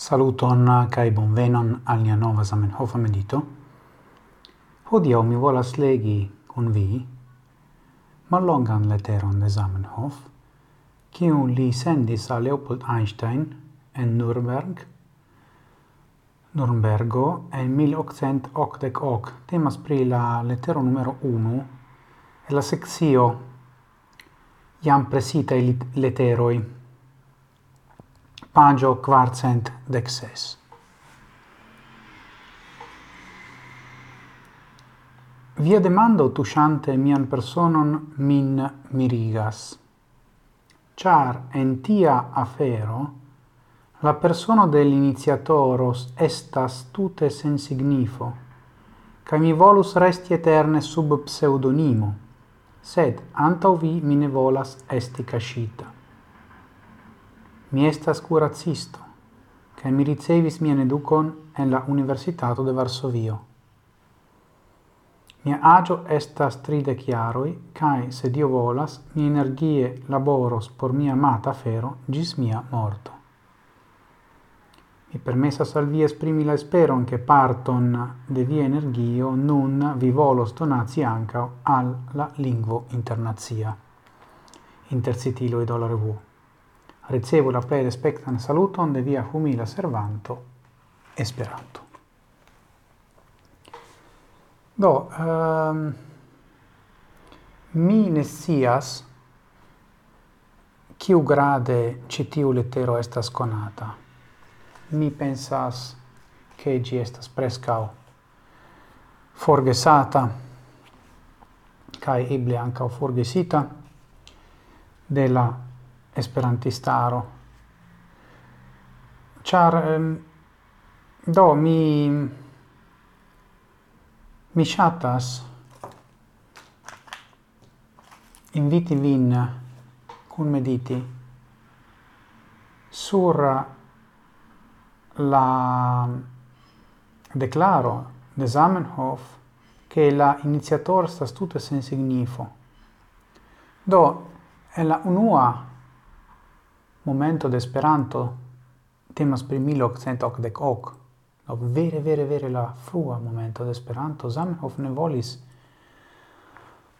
Saluton kai bonvenon al nia nova Zamenhof medito. Hodiaŭ mi volas legi kun vi mallongan leteron de Zamenhof, kiu li sendis al Leopold Einstein en Nürnberg. Nürnbergo en 1888. Temas pri la lettero numero 1 e la sekcio jam presita i letteroi pagio quarcent dexes. Via demando tusciante mian personon min mirigas. Char en tia afero, la persona dell'iniziatoros estas tute sen signifo, ca mi volus resti eterne sub pseudonimo, sed antau vi mine volas esti cascita. Mi estas curacisto, kaj mi ricevis mian educon en la Universitato de Varsovio. Mia agio estas tride chiaroi, cae, se Dio volas, mi energie laboros por mia amata fero gis mia morto. Mi permessas al vi esprimi la esperon che parton de via energio nun vi volos donaci anca al la lingvo internazia. Intercitilo e dollaro ricevo la plei respectan saluton de via humila servanto Esperanto. Do, um, mi ne sias kiu grade citiu lettero estas conata. Mi pensas che gi estas prescau forgesata cae eble ancao forgesita de la esperantistaro. Char um, do mi mi chatas inviti vin cun mediti sur la declaro de Zamenhof che la iniziator sta tutto sen signifo. Do è la unua Momento de Esperanto temas pri 1888 ok. Vere vere vere la frua momento de Esperanto Zamenhof ne volis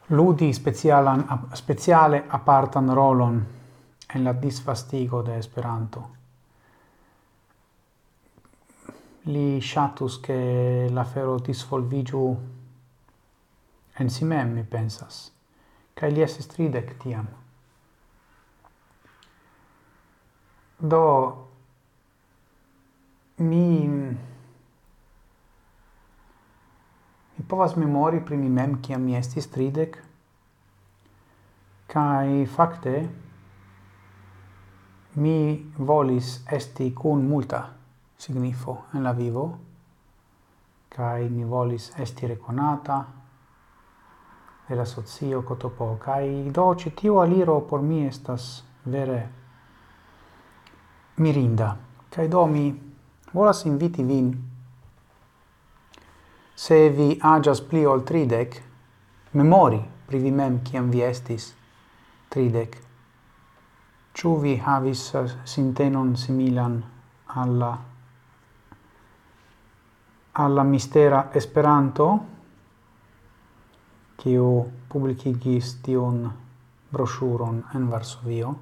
ludi specialan speciale apartan rolon en la disfastigo de Esperanto. Li shatus che la fero disvolvigiu en si mem, mi pensas. kai li estis tridek tiam. do mi mi povas memori pri mi mem kia mi estis tridek. Kai fakte mi volis esti kun multa signifo en la vivo. Kai mi volis esti reconata de la socio cotopo kai do citiu aliro por mi estas vere mirinda. Kaj do mi volas inviti vin se vi agias pli ol tridec, memori pri vi mem kiam vi estis tridec. Ciu vi havis eh, sintenon similan alla alla mistera Esperanto, kiu publikigis tion brochuron en Varsovio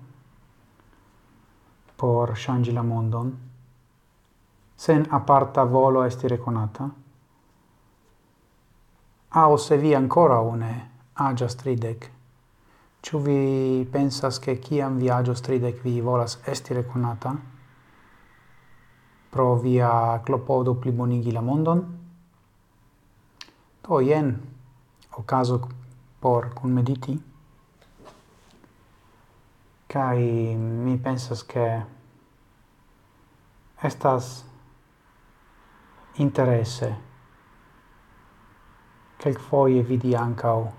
por shangi la mondon, sen aparta volo esti reconata, au se vi ancora une agias tridec, ciu vi pensas che ciam vi agios tridec vi volas esti reconata, pro via clopodo plibonigi la mondon? Do jen, caso por conmediti, Kai mi pensas che estas interesse quel foie vidi ancau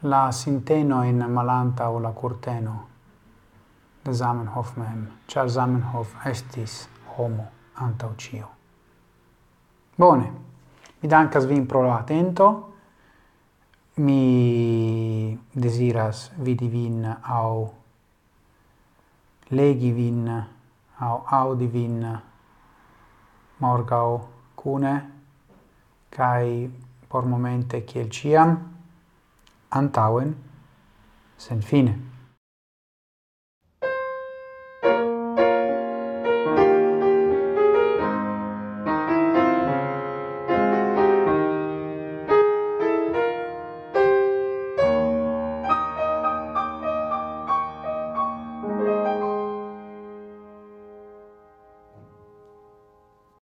la sinteno in malanta o la curteno de Zamenhof mem, char Zamenhof estis homo antau cio. Bone, mi dankas vin pro la atento, mi desiras vidi vin au legi vin au audi vin morgau cune kai por momente kiel ciam antauen sen fine.